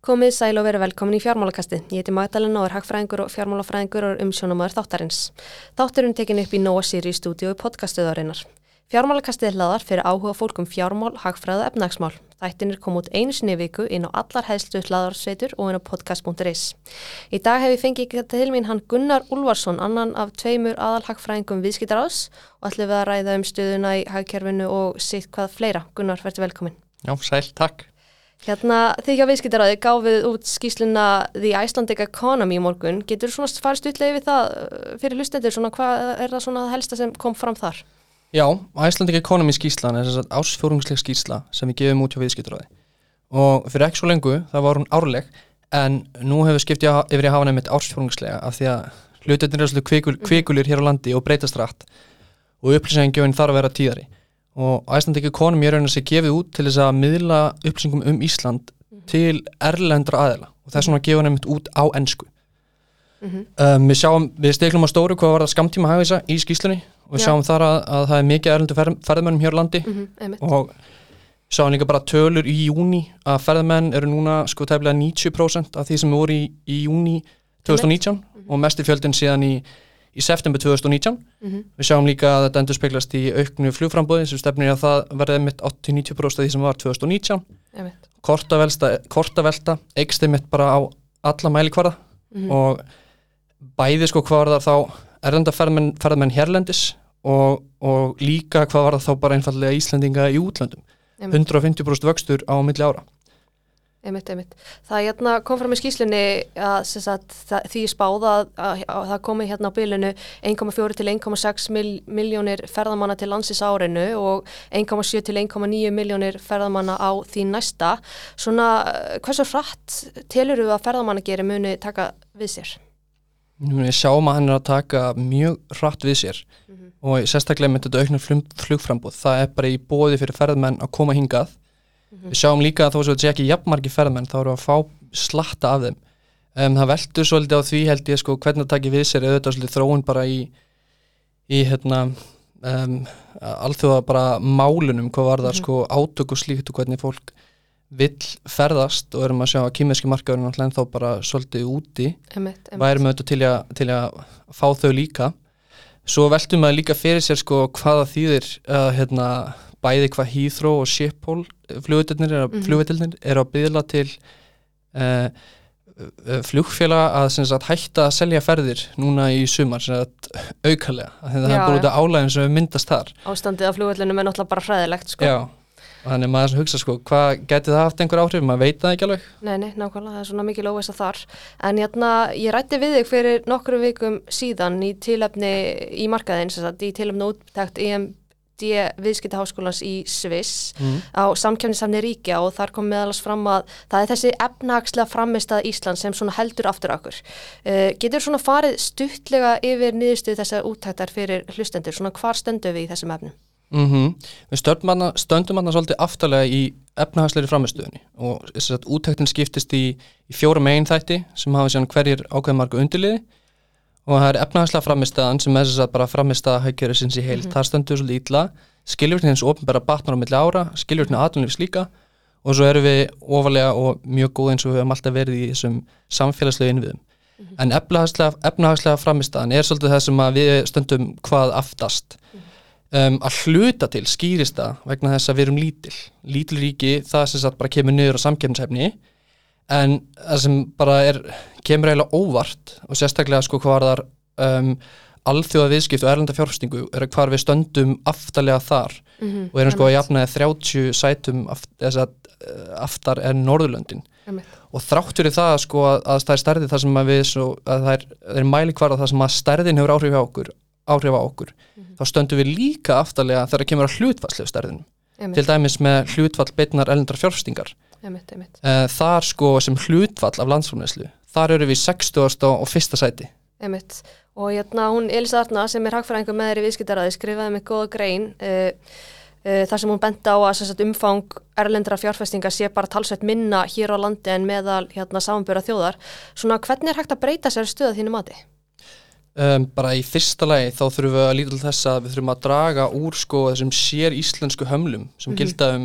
Komið sæl og verið velkomin í fjármálakasti. Ég heiti Magdalena og er hagfræðingur og fjármálafræðingur og umsjónamaður þáttarins. Þátturinn tekin upp í Nóa Siri stúdíu í podcastuðarinnar. Fjármálakastið er hlaðar fyrir áhuga fólkum fjármál, hagfræð og efnagsmál. Þættinir kom út einu sinni viku inn á allar hæðstu hlaðarsveitur og inn á podcast.is. Í dag hef ég fengið til mín hann Gunnar Ulvarsson, annan af tveimur aðal hagfræðingum viðskiptaráðs og ætlum við að ræða um stöðuna í hagkerfinu og sitt hvað fleira. Gunnar, verður velkomin. Já, sæl, takk. Hérna því hjá viðskiptaráði gáfið út skýsluna The Icelandic Economy í morgun. Getur svona farið stutlega við það uh, fyrir hlustendur, svona hvað er það svona helsta sem kom fram þar? Já, Icelandic Economy skýslan er þess að ásfjórungsleg skýsla sem við gefum út hjá viðskiptaráði og fyrir ekki svo lengu það var hún árleg en nú hefur skiptið yfir í hafa nefnitt ásfjórungslega af því að hlutendur er svolítið kvikul, kvikulir hér á landi og breytast rætt og upplýsingjöfin þarf að vera tíðari og Icelandic Economy er raunin að gefið út til þess að miðla upplýsingum um Ísland mm -hmm. til erlendra aðela og þess vegna gefa nefnitt út á ennsku mm -hmm. um, við sjáum, við steklum á stóru hvað var það skamtíma hafisa í skýslunni og við sjáum þar að, að það er mikið erlendu ferðmennum hér á landi. Mm -hmm, og sjáum líka bara tölur í júni að ferðmenn eru núna sko tæmlega 90% af því sem voru í, í júni 2019 og mestifjöldin síðan í í september 2019 mm -hmm. við sjáum líka að þetta endur speglast í auknu flugframbóði sem stefnir að það verði mitt 80-90% af því sem var 2019 kortavelta, eikst þeim mitt bara á alla mælikvarða mm -hmm. og bæði sko hvað var það þá erðanda ferðmenn, hérlendis og, og líka hvað var það þá bara einfallega Íslandinga í útlöndum. 150% vöxtur á milli ára Einmitt, einmitt. Það hérna, kom fram í skýslunni að sagt, það, því spáða að, að, að það komi hérna á bylunu 1,4 til 1,6 mil, miljónir ferðamanna til landsis árinu og 1,7 til 1,9 miljónir ferðamanna á því næsta. Svona, hversu hratt telur þú að ferðamanna gerir muni taka við sér? Ég sjáum að hann er að taka mjög hratt við sér mm -hmm. og sérstaklega með þetta auknar flugframbúð. Það er bara í bóði fyrir ferðmenn að koma hingað Mm -hmm. Við sjáum líka að þó sem þetta sé ekki jafnmarki ferðmenn þá eru að fá slatta af þeim. Um, það veldur svolítið á því held ég sko hvernig það takir við sér auðvitað svolítið þróun bara í, í hérna um, alþjóða bara málunum hvað var það mm -hmm. sko átök og slíkt og hvernig fólk vill ferðast og erum að sjá að kýmesski markaðurinn alltaf þá bara svolítið úti væri með þetta til að, til að fá þau líka. Svo veldum við líka fyrir sér sko hvaða þýðir að hérna bæði hvað Heathrow og Schiphol flugveitilnir er, mm -hmm. er að byggla til uh, flugfélag að sagt, hætta að selja ferðir núna í sumar aukalega, það er búin út af álægum sem myndast þar. Ástandið af flugveitlinum er náttúrulega bara hræðilegt sko. Já, þannig maður hugsa sko, hvað geti það haft einhver áhrif, maður veit það ekki alveg. Nei, nei, nákvæmlega, það er svona mikið lóðist að þar. En jætna, ég rætti við þig fyrir nokkru vikum síðan í tilöfni í markaðin, í tilöfni úttækt EM viðskiptaháskólans í Sviss mm. á samkjöfnisafni ríkja og þar kom meðalast fram að það er þessi efnahagslega framistað Ísland sem heldur aftur okkur. Uh, getur svona farið stuttlega yfir niðurstuð þessar úttæktar fyrir hlustendur, svona hvar stöndu við í þessum efnum? Mm -hmm. Við stöndum manna svolítið aftalega í efnahagsleiri framistuðinni og úttæktin skiptist í, í fjóra megin þætti sem hafa hverjir ákveðmarku undirliði og það er efnahagslega framistaðan sem er þess að bara framistaða haugjöru sinns í heilt, mm -hmm. það stöndur svolítið ítla skiljurni hins ofnbæra batnar á milli ára skiljurni aðlunlífs líka. Og svo eru við ofalega og mjög góð eins og við höfum alltaf verið í þessum samfélagslegu innviðum. Mm -hmm. en efnahagslega, efnahagslega framistaðan er svolítið það sem við stöndum hvað aftast. Mm -hmm. um, að hluta til skýrist það vegna þess að við erum lítil. Lítil ríki það sem sagt bara kemur niður á samkefnishefni en það sem bara er kemur eiginlega óvart og sérstaklega sko hvað þar um, alþjóða viðskipt og erlenda fjárfstingu er að hvað við stöndum aftalega þar mm -hmm. og erum sko að jafnaði 30 sætum aft, að, uh, aftar en Norðurlöndin mm -hmm. og þráttur í það sko að, að það er stærði það sem að við svo, að það er, er mælikvarða það sem að stærðin hefur áhrif á okkur, áhrif á okkur. Mm -hmm. þá stöndum við líka aftalega þegar það kemur að hlutfallslegu stærðin til dæmis með hlutfall beitnar erlendra fjárfstingar Einmitt, einmitt. Uh, þar sko sem hlutfall af landsfórnæslu þar eru við 60. og fyrsta sæti Einmitt. og hérna hún Elisa Arna sem er hagfræðingur með þeirri viðskiptaraði skrifaði með góða grein uh, uh, þar sem hún benda á að sagt, umfang erlendra fjárfestinga sé bara talsveit minna hér á landi en meðal hérna, samanböra þjóðar svona hvernig er hægt að breyta sér stöða þínu mati? Um, bara í fyrsta lagi þá þurfum við að líta til þess að við þurfum að draga úr sko þessum sér íslensku hömlum sem mm -hmm. gilda um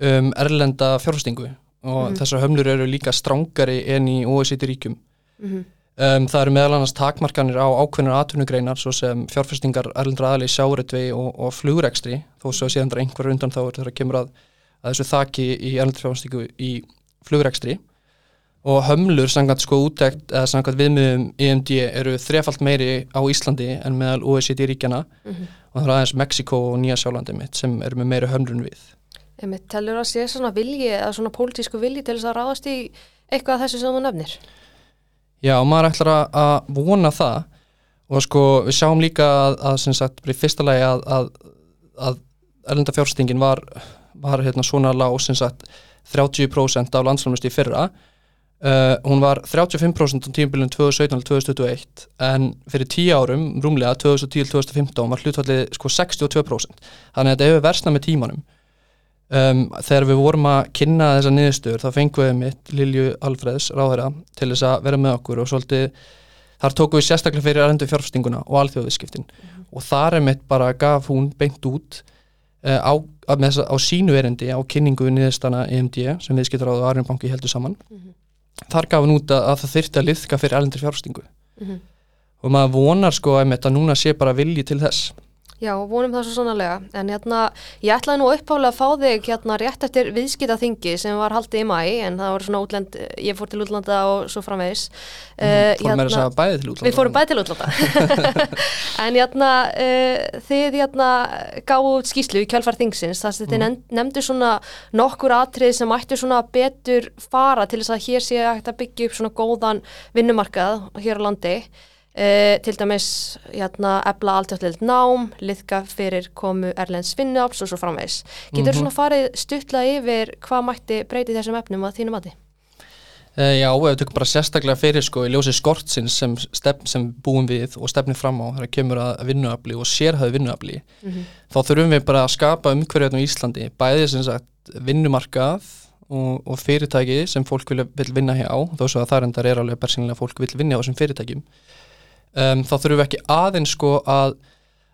um erlenda fjárfestingu. Og þessar hömlur eru líka strángari en í OECD ríkjum. Mhm. um, það eru meðal annars takmarkanir á ákveðnar atvinnugreinar svo sem fjárfestingar erlendra aðli í sjáretvei og, og flugrekstri. Þó svo síðan það er einhver undan þá þegar kemur að, að þessu þaki í erlendra fjárfestingu í flugrekstri. Og hömlur samkvæmt sko útækt eða samkvæmt viðmiðum EMD eru þrefalt meiri á Íslandi en meðal OECD ríkjana Mhm. og það er aðeins Mexiko og Nýja Sjálandi mitt sem eru með meiri hömlur en við Einmitt, telur að sé svona vilji eða svona pólitísku vilji til þess að ráðast í eitthvað þessu sem þú nefnir? Já, maður ætlar að, vona það. Og sko við sjáum líka að, að sem sagt, í fyrsta lagi að, að, að erlenda fjárstingin var, var hérna svona lág sem sagt 30% af landsframlust í fyrra. Uh, hún var 35% á tímabilinu 2017-2021 en fyrir 10 árum, rúmlega 2010-2015 var hlutfallið sko 62% þannig að þetta hefur versnað með tímanum um, þegar við vorum að kynna þessa niðurstöður þá fengum við mitt Lilju Alfreðs ráðherra til þess að vera með okkur og svolítið þar tókum við sérstaklega fyrir aðrendu fjárfestinguna og alþjóðviskiptin og þar er mitt bara gaf hún beint út uh, á, þessa, á sínu erindi á kynningu niðurstana EMD sem viðskiptaráðu og Arjunbanki heldur saman. Mhm. þar gaf hún út að, að það þyrfti að liðka fyrir aðrendur fjárfestingu. Mhm. og maður vonar sko einmitt að núna sé bara vilji til þess Já, vonum það svo sannarlega, en hérna, ég ætlaði nú uppálega að fá þig hérna rétt eftir viðskiptaþingi sem var haldið í mæ, en það voru svona útlend, ég fór til útlanda og svo framvegis. Uh, fórum meira þess að bæði til útlanda Við fórum bæði til útlanda. en hérna, uh, þið hérna gáðu út skýslu í kjálfar þingsins, þar sem þið mm. nefndu svona nokkur atrið sem ættu svona betur fara til þess að hér sé að byggja upp svona góðan vinnumarkað hér á landi. Uh, til dæmis hérna, ebla alltjóðlega nám, liðka fyrir komu Erlends vinnuafs og svo framvegis. Getur Mhm. svona farið stuttlega yfir hvað mætti breyti þessum efnum að þínu mati? Uh, já, við tökum bara sérstaklega fyrir sko í ljósi skortsins sem, sem búum við og stefnir fram á þegar kemur að vinnuafli og sérhæðu vinnuafli Mm þá þurfum við bara að skapa umhverfið á Íslandi, bæði sem sagt vinnumarkað og, og fyrirtæki sem fólk vil, vil vinna hjá þó svo að það reyndar er alveg persónulega að fólk vil vinna á þessum fyrirtækjum um, þá þurfum við ekki aðeins sko að,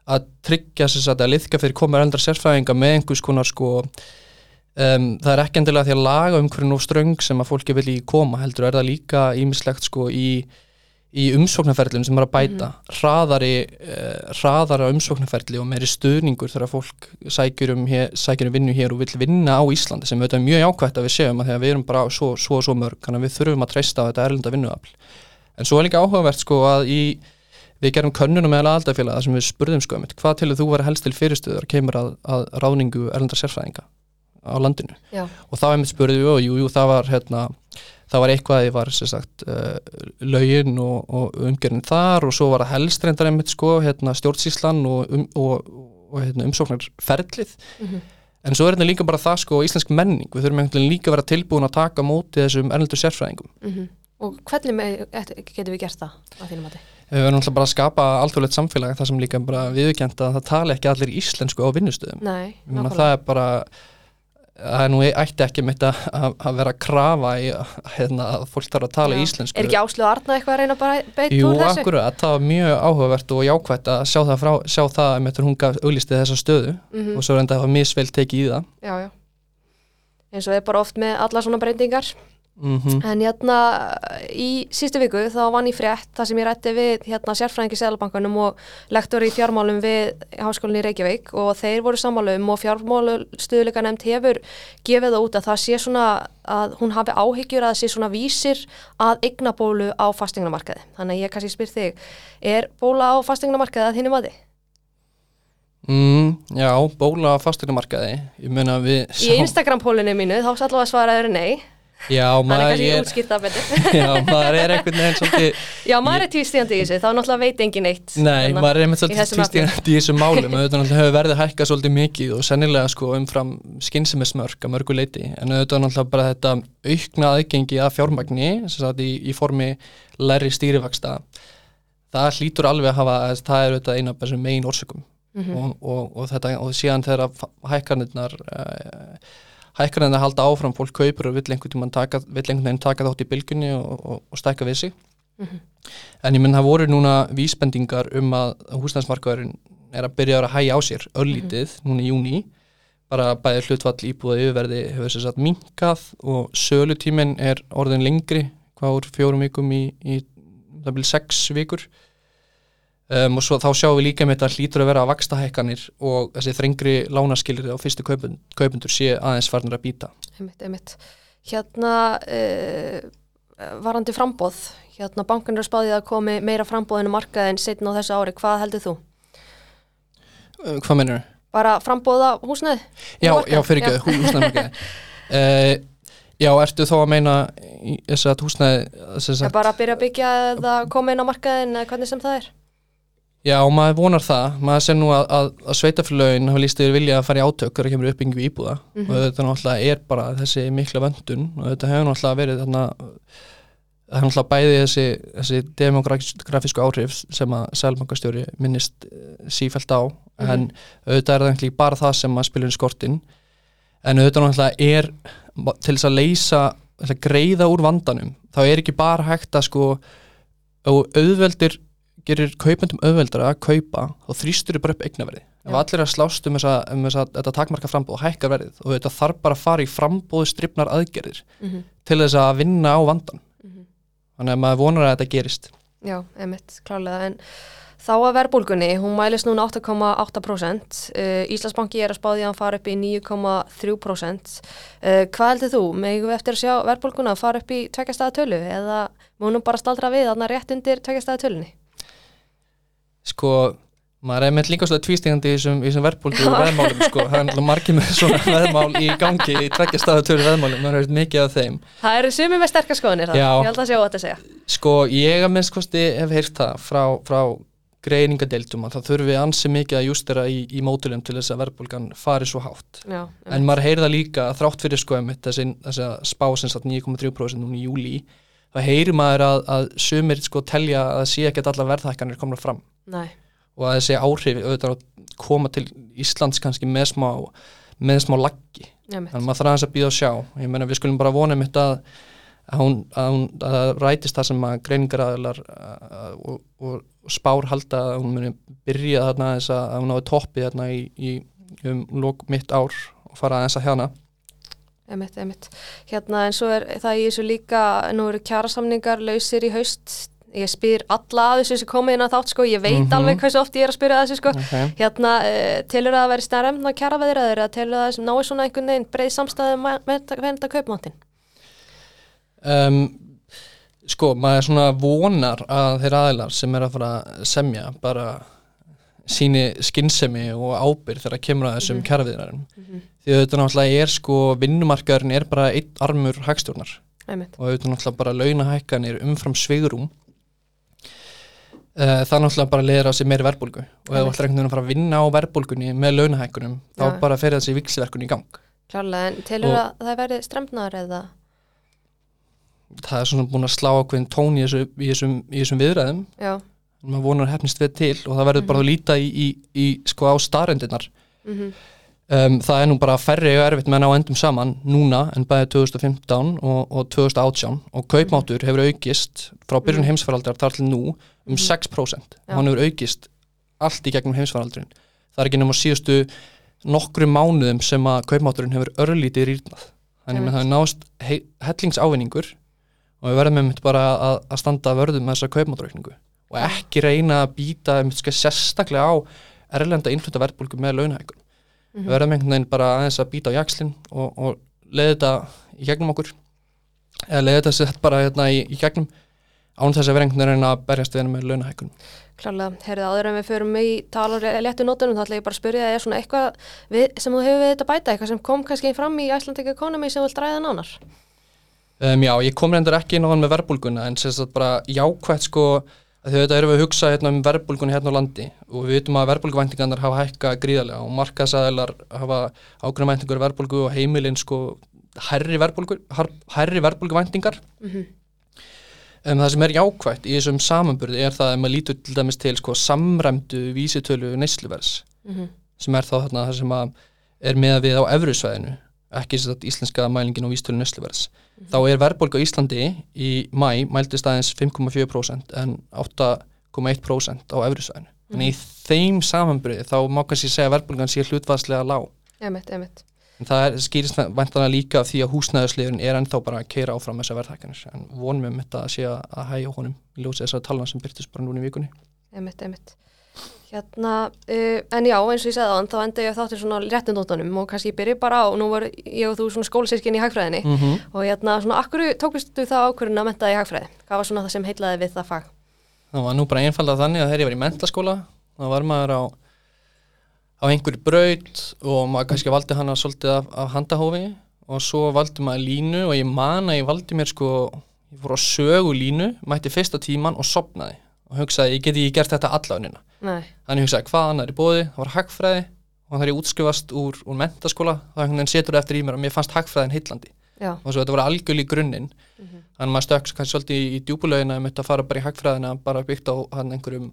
að tryggja sagt að liðka fyrir komur eldra sérfræðinga með einhvers konar sko um, það er ekki endilega því að laga umhverfið og ströng sem að fólki vil í koma heldur er það líka ímislegt sko í í umsóknarferðlum sem er að bæta. Hraðari, uh, hraðara umsóknarferðli og meiri stuðningur þegar fólk sækjur um, hér, sækjur um vinnu hér og vill vinna á Íslandi sem auðvitað er mjög jákvætt að við séum að því að við erum bara svo, svo, svo mörg þannig að við þurfum að treysta á þetta erlenda vinnuafl en svo er líka áhugavert sko að í við gerum könnunum meðal aldafélag sem við spurðum sko um hvað til þú vera helst til fyrirstöður kemur að, að ráðningu erlenda sérfræðinga á landinu? Já. og þá spurðum við og jú, jú, það var hérna það var eitthvað ég var sagt uh, lögin og, og umgerðin þar og svo var það helst reyndar einmitt sko hérna stjórnsíslan og, um, og, og hérna, umsóknarferlið. Mhm. en svo er þetta líka bara það sko íslensk menning, við þurfum líka að vera tilbúin að taka á móti þessum erlendur sérfræðingum. Mm Og hvernig með, getum við gert það að þínum mati? við verðum alltaf bara að skapa alþjóðlegt samfélag þar sem líka bara viðurkjent að það tala ekki allir íslensku á vinnustöðum Nei, það er bara það er nú ætti ekki mitt að, að að vera að krafa í hérna, að fólk þarf að tala Já. íslensku Er ekki Áslu Arna eitthvað að reyna bara beitt Jú, úr þessu? akkurat, það var mjög áhugavert og jákvætt að sjá það, frá, sjá það með hún gaf auglistið þessa stöðu Mhm. og svo reynda að það var misvel tekið í það Já, já. Eins og er bara oft með alla svona breytingar. Mm En hérna í sístu viku þá vann ég frétt það sem ég rætti við hérna sérfræðingi Sælabankanum og lektor í fjármálum við Háskólinni í Reykjavík og þeir voru sammálum og fjármálustuðleika nefnd hefur gefið það út að það sé svona að hún hafi áhyggjur að það sé svona vísir að eignabólu á fastingnamarkaði. Þannig að ég kannski spyr þig, er bóla á fastingnamarkaði að þínum aði? mm, Já, bóla á fastegnumarkaði Ég meina við Í Instagram-pólinu mínu þá sallu að svaraður nei, Já, maður er, já, maður er einhvern veginn svolítið Já, maður er tvístíðandi í þessu, þá náttúrulega veit engin eitt. Nei, hérna, maður er einmitt svolítið tvístíðandi í þessum málum auðvitað náttúrulega hefur verið hækkað svolítið mikið og sennilega sko umfram skynnsemismörk að mörgu leiti en auðvitað náttúrulega bara þetta aukna aðgengi að fjármagni sem sagt í, í formi læri stýrivaksta það hlýtur alveg að hafa það er auðvitað eina af þessum megin orsökum Mhm. og, og, og þetta og síðan þegar hækkanirnar uh, hækkanirnar halda áfram fólk kaupur og vill einhvern veginn taka þátt í bylgunni og, og, og stækka við sig. Mhm. en ég menn það voru núna vísbendingar um að húsnæðsmarkaðurinn er að byrja að að hægja á sér örlítið núna í júni bara bæði hlutfall íbúða yfirverði hefur sér satt minkað og sölutíminn er orðin lengri hvað úr fjórum vikum í, í það byrja sex vikur um, og svo þá sjáum við líka með þetta hlýtur að vera að vaksta hækkanir og þessi þrengri lánaskilir á fyrstu kaupund, kaupundur sé aðeins farnir að býta Einmitt, einmitt. Hérna uh, varandi frambóð, hérna bankan er spáðið að komi meira frambóðinu markað en setna á þessu ári, hvað heldur þú? uh, Hvað mennur þau? Bara frambóða húsnæði? Já, já, fyrir ekki, húsnæði uh, Já, ertu þó að meina þess að húsnæði að, bara að byrja að byggja eða koma inn á markaðin eða hvernig sem það er? Já, maður vonar það. Maður sér nú að, að, að sveitafélögin hafa líst yfir vilja að fara í átök þegar kemur uppbyggingu íbúða. Mhm. og þetta náttúrulega er bara þessi mikla vöndun og þetta hefur náttúrulega verið þarna það er náttúrulega bæði þessi, þessi demografísku áhrif sem að sælbankastjóri minnist eh, sífellt á. En auðvitað er það ekki bara það sem að spilur í skortin. En auðvitað náttúrulega er til þess að leysa greiða úr vandanum þá er ekki bara hægt að sko og auðveldir gerir kaupendum auðveldara að kaupa þá þrýstur bara upp eignaverði ef allir er að slást um þessa, um þessa þetta takmarka frambóð og hækkar verðið og þetta þarf bara að fara í frambóðu stripnar aðgerðir Mm -hmm. til þess að vinna á vandan Mhm. þannig að maður vonar að þetta gerist Já, einmitt, klálega, en þá að verbulgunni, hún mælist núna 8,8%, uh, Íslandsbanki er að spáði að hann fara upp í 9,3%. Uh, hvað heldur þú, megum við eftir að sjá verbulguna að fara upp í tveggjastæða tölu eða múnum bara staldra við þarna rétt undir tveggjastæða tölunni? Sko, maður er með líka svolítið tvístingandi í þessum, þessum verðbólgu veðmálum sko, það er náttúrulega margir með svona veðmál í gangi í tveggja staðatöru veðmálum, maður hefur mikið af þeim. Það eru sumi með sterkar skoðanir það, Já. ég held að sjá þetta að segja. sko, ég að minnst kosti hef heyrt það frá, frá greiningadeildum að það þurfi ansi mikið að justera í, í mótulum til þess að verðbólgan fari svo hátt. Já, en maður heyrða líka að þrátt fyrir sko þessi, þessi spá sem satt 9,3% núna í júli þá heyrir maður að, að sumir sko telja að það sé ekkert allar verðhækkanir komna fram Nei, og að þessi áhrif auðvitað að koma til Íslands kannski með smá með smá laggi, þannig að maður þarf aðeins að býða og sjá. Ég meina við skulum bara vona mitt að að hún, að hún að rætist það sem að greiningaraðilar og, og, og spár halda að hún muni byrja þarna þess að, að hún náði toppi þarna í, í um lók mitt ár og fara að hérna Einmitt, einmitt. Hérna en svo er það í þessu líka, nú eru kjærasamningar lausir í haust. Ég spyr alla að þessu sem komið inn að þátt sko, ég veit Mhm. alveg hversu oft ég er að spyrja að þessu sko. okay. Hérna, uh, telur það að vera stærremna kjara veðraður eða telur það að náu svona einhvern veginn breið samstæði með þetta kaupmáttin? um, sko, maður svona vonar að þeir aðilar sem er að fara að semja bara síni skinnsemi og ábyrð þegar kemur að þessum mm Mhm. -hmm. því að þetta náttúrulega er sko vinnumarkaðurinn er bara einn armur hagstjórnar Einmitt. og þetta náttúrulega bara launahækkanir umfram sveigurum það náttúrulega bara leður á sig meiri verbulgu og ef þú ætlar einhvern veginn að fara að vinna á verbulgunni með launahækkunum þá Já. bara fer þessi vikslverkun í gang. Klárlega, en telur Og- það að það verði stremnar eða? það er svona búin að slá ákveðin tón í, þessu, í, þessum, í þessum viðræðum. Já. maður vonar hefnist við til og það verður bara að líta í, í, í sko á starendinar Mm um, það er nú bara færri og erfitt með að ná endum saman núna en bæði 2015 og, og 2018 og kaupmáttur hefur aukist frá byrjun Mhm. heimsfaraldrar þar til nú um Mhm. 6% Já. og hann hefur aukist allt í gegnum heimsfaraldrin það er ekki nema síðustu nokkru mánuðum sem að kaupmátturinn hefur örlítið rýrnað. Þannig að það er nást hei, hellingsávinningur og við verðum einmitt bara að, að standa að vörðum með þessa kaupmátturaukningu og ekki reyna að býta sko, sérstaklega á erlenda innfluta verðbólgu með launahækun Mhm. við verðum einhvern veginn bara aðeins að býta á jakslinn og, og leiði þetta í gegnum okkur eða leiði þetta sett bara hérna í, í gegnum án þess að vera einhvern veginn að berjast við henni með launahækun Klárlega, heyrðu áður en við förum í tala og léttu nótunum, þá ætla ég bara að spyrja er svona eitthvað við, sem þú hefur við þetta bæta, eitthvað sem kom kannski fram í Icelandic Economy sem þú vilt ræða nánar. um, Já, ég kom reyndar ekki inn á hann með verðbólguna en sérst að bara jákvætt sko þetta erum við að hugsa hérna um verðbólgunni hérna á landi og við vitum að verðbólguvæntingarnar hafa hækka gríðarlega og markaðsæðilar hafa ákveðna væntingur verðbólgu og heimilin sko herri verðbólguvæntingar Mm -hmm. Um, það sem er jákvætt í þessum samanburði er það að maður lítur til dæmis til sko, samræmdu vísitölu neysluvers Mhm. sem er þá þarna það sem að er með við á evrusvæðinu ekki þess að íslenska mælingin og vísitölu neysluvers þá er verðbólga á Íslandi í mæ mæltist aðeins 5,4% en 8,1% á evrusvæðinu þannig í þeim samanburði þá má kannski segja að verðbólgan sé hlutvarslega lág emitt, emitt. En það er, skýrist vantanlega líka af því að húsnæðisliðurinn er ennþá bara að keira áfram þessar verðhækkanir en vonum við þetta að sé að, hægja honum í ljósið þessar talna sem byrtist bara núna í vikunni. Emitt, emitt. Hérna, uh, en já, eins og ég segði á hann, þá enda ég þáttir svona réttindóttunum og kannski ég byrja bara á, nú var ég og þú svona skólasirkinn í hagfræðinni Mm -hmm. og hérna, svona, akkur tókustu það ákvörðun að menta í hagfræði? Hvað var svona það sem heitlaði við það fag? Það var nú bara einfalda þannig að þegar ég var í mentaskóla þá var maður á, á einhverju braut og maður kannski valdi hana svolítið af, af handahófi og svo valdi maður línu og ég man að ég valdi mér sko, ég fór á sögu línu, mætti fyrsta tíman og sopnaði og hugsaði ég geti ekki gert þetta allavegna. Nei, Þannig ég hugsaði hvað annar er bóði, það var hagfræði og þegar ég útskrifast úr, úr mentaskóla þá einhvern veginn setur það eftir í mér og mér fannst hagfræðin heillandi já, og svo þetta var algjörl í grunninn Mhm. þannig að maður stökks kannski svolítið í, í djúbulögina um þetta að fara bara í hagfræðina bara byggt á hann einhverjum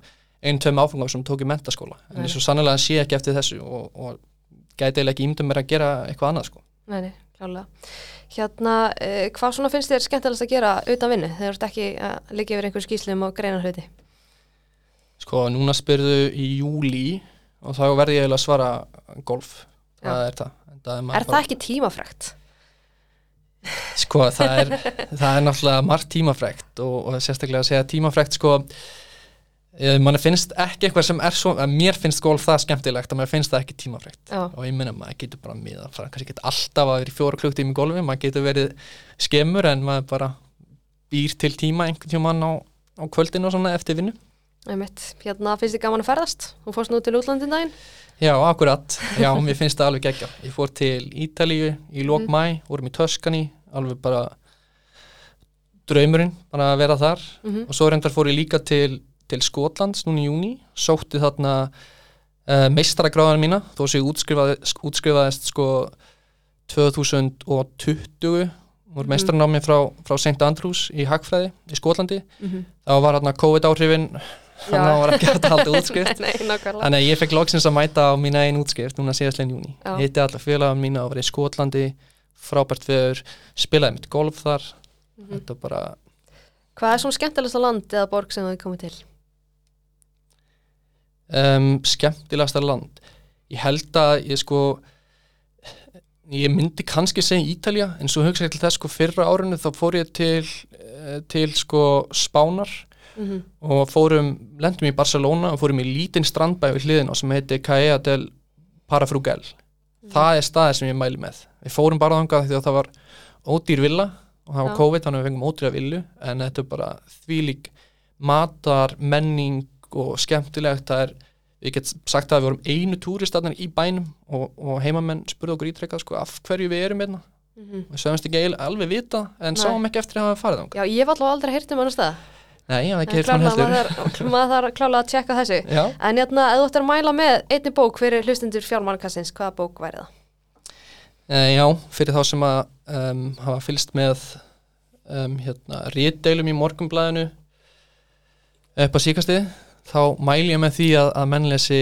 einn, tveim áfengum sem tók í mentaskóla en Nei. eins og sannlega sé ekki eftir þessu og, og gæti eiginlega ekki ímdum mér að gera eitthvað annað sko. nei, klálega. Hérna, uh, hvað svona finnst þér skemmtilegast að gera utan vinnu þegar þú ert ekki að liggja yfir einhver skýslum og greina hluti? Sko, núna spyrðu í júli og þá verði ég að svara golf, það er það það er, Er það ekki tímafrækt? Sko það er, það er náttúrulega margt tímafrækt og, og sérstaklega að segja tímafrækt sko eh, mann finnst ekki eitthvað sem er svo mér finnst golf það skemmtilegt að mér finnst það ekki tímafrækt Já. og ég minna maður getur bara miða kannski ekki alltaf að vera í fjóra klukktími í golfi maður getur verið skemmur en maður bara býr til tíma einhvern tíman á, á kvöldinu og svona eftir vinnu. Hérna finnst þið gaman að ferðast? Þú fórst nú til útlandin daginn? Já, akkurat, já, mér finnst það alveg geggja Ég fór til Ítalíu í lók mæ, vorum í Töskani alveg bara draumurinn, bara að vera þar Mm og svo reyndar fór ég líka til, til Skotlands núna í júni, sótti þarna uh, meistaragráðan mína þó sem ég útskrifaði, útskrifaðist sko 2020 voru meistaranámi frá, frá St. Andrews í Hagfræði í Skotlandi, -hmm. þá var hérna COVID áhrifin þannig að það var ekki hægt að halda útskrift Nei, nákvæmlega. Þannig að ég fekk loksins að mæta á mína einn útskrift núna síðastlegin júni. Hitti alla félaga mína og var í Skotlandi, frábært viður, spilaði mitt golf þar. Mhm. Þetta var bara, Hvað er svona skemmtilegsta land eða borg sem þið komið til? um, skemmtilegasta land. Ég held að ég sko, ég myndi kannski segja Ítalja, en svo hugsa ég til þess sko fyrra árinu þá fór ég til, eh, til sko Spánar Mm -hmm. og fórum, lendum í Barcelona og fórum í lítinn strandbæ við hliðina sem heiti Caea del Parafrugel það er staðið sem ég mæli með við fórum bara þangað því að það var ódýr villa og það var Já. COVID þannig að við fengum ódýra villu en þetta er bara þvílík matar, menning og skemmtilegt það er, ég get sagt að við vorum einu túristatnar í bænum og, og heimamenn spurði okkur ítrekkað sko af hverju við erum hérna Mhm. við sögumst ekki alveg vita en Nei. sáum ekki eftir að hafa farið þangað Já, ég hef alltaf aldrei heyrt um hann að staða. Nei, hafði ekki klárlega, heldur maður þarf- klálega að tjekka þessu. Já En hérna, ef þú ættir að mæla með einni bók fyrir hlustendur fjármálkassins, hvaða bók væri það? Uh, já, fyrir þá sem að um, hafa fylst með um, hérna, rítdeilum í morgunblæðinu upp á síkastið þá mæli ég með því að, að menn lesi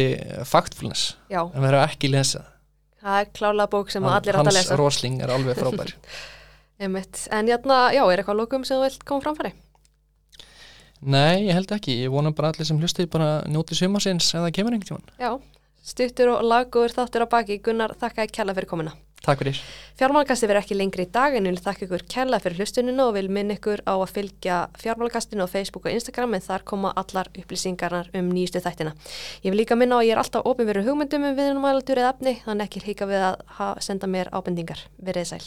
Factfulness Já, en verður ekki lesa það er klálega bók sem Hann- allir átt að Hans lesa. Rosling er alveg frábær Einmitt. En hérna, já, er eitthvað lókum sem þú vilt koma framfæri? Nei, ég held ekki, ég vona bara allir sem hlusti bara njóti sumarsins eða kemur einhvern tímann Já, stuttur og laggóður þáttur á baki. Gunnar, þakka ekki kella fyrir komuna. Takk fyrir Fjármálakasti verður ekki lengri í dag en vil þakka ykkur kella fyrir hlustuninu og vil minna ykkur á að fylgja fjármálakastinu á Facebook og Instagram en þar koma allar upplýsingarnar um nýjustu þættina. Ég vil líka minna á að ég er alltaf opin fyrir hugmyndum um viðnumælatur eða efni þannig ekki hika við að senda mér ábendingar. Verið sæl.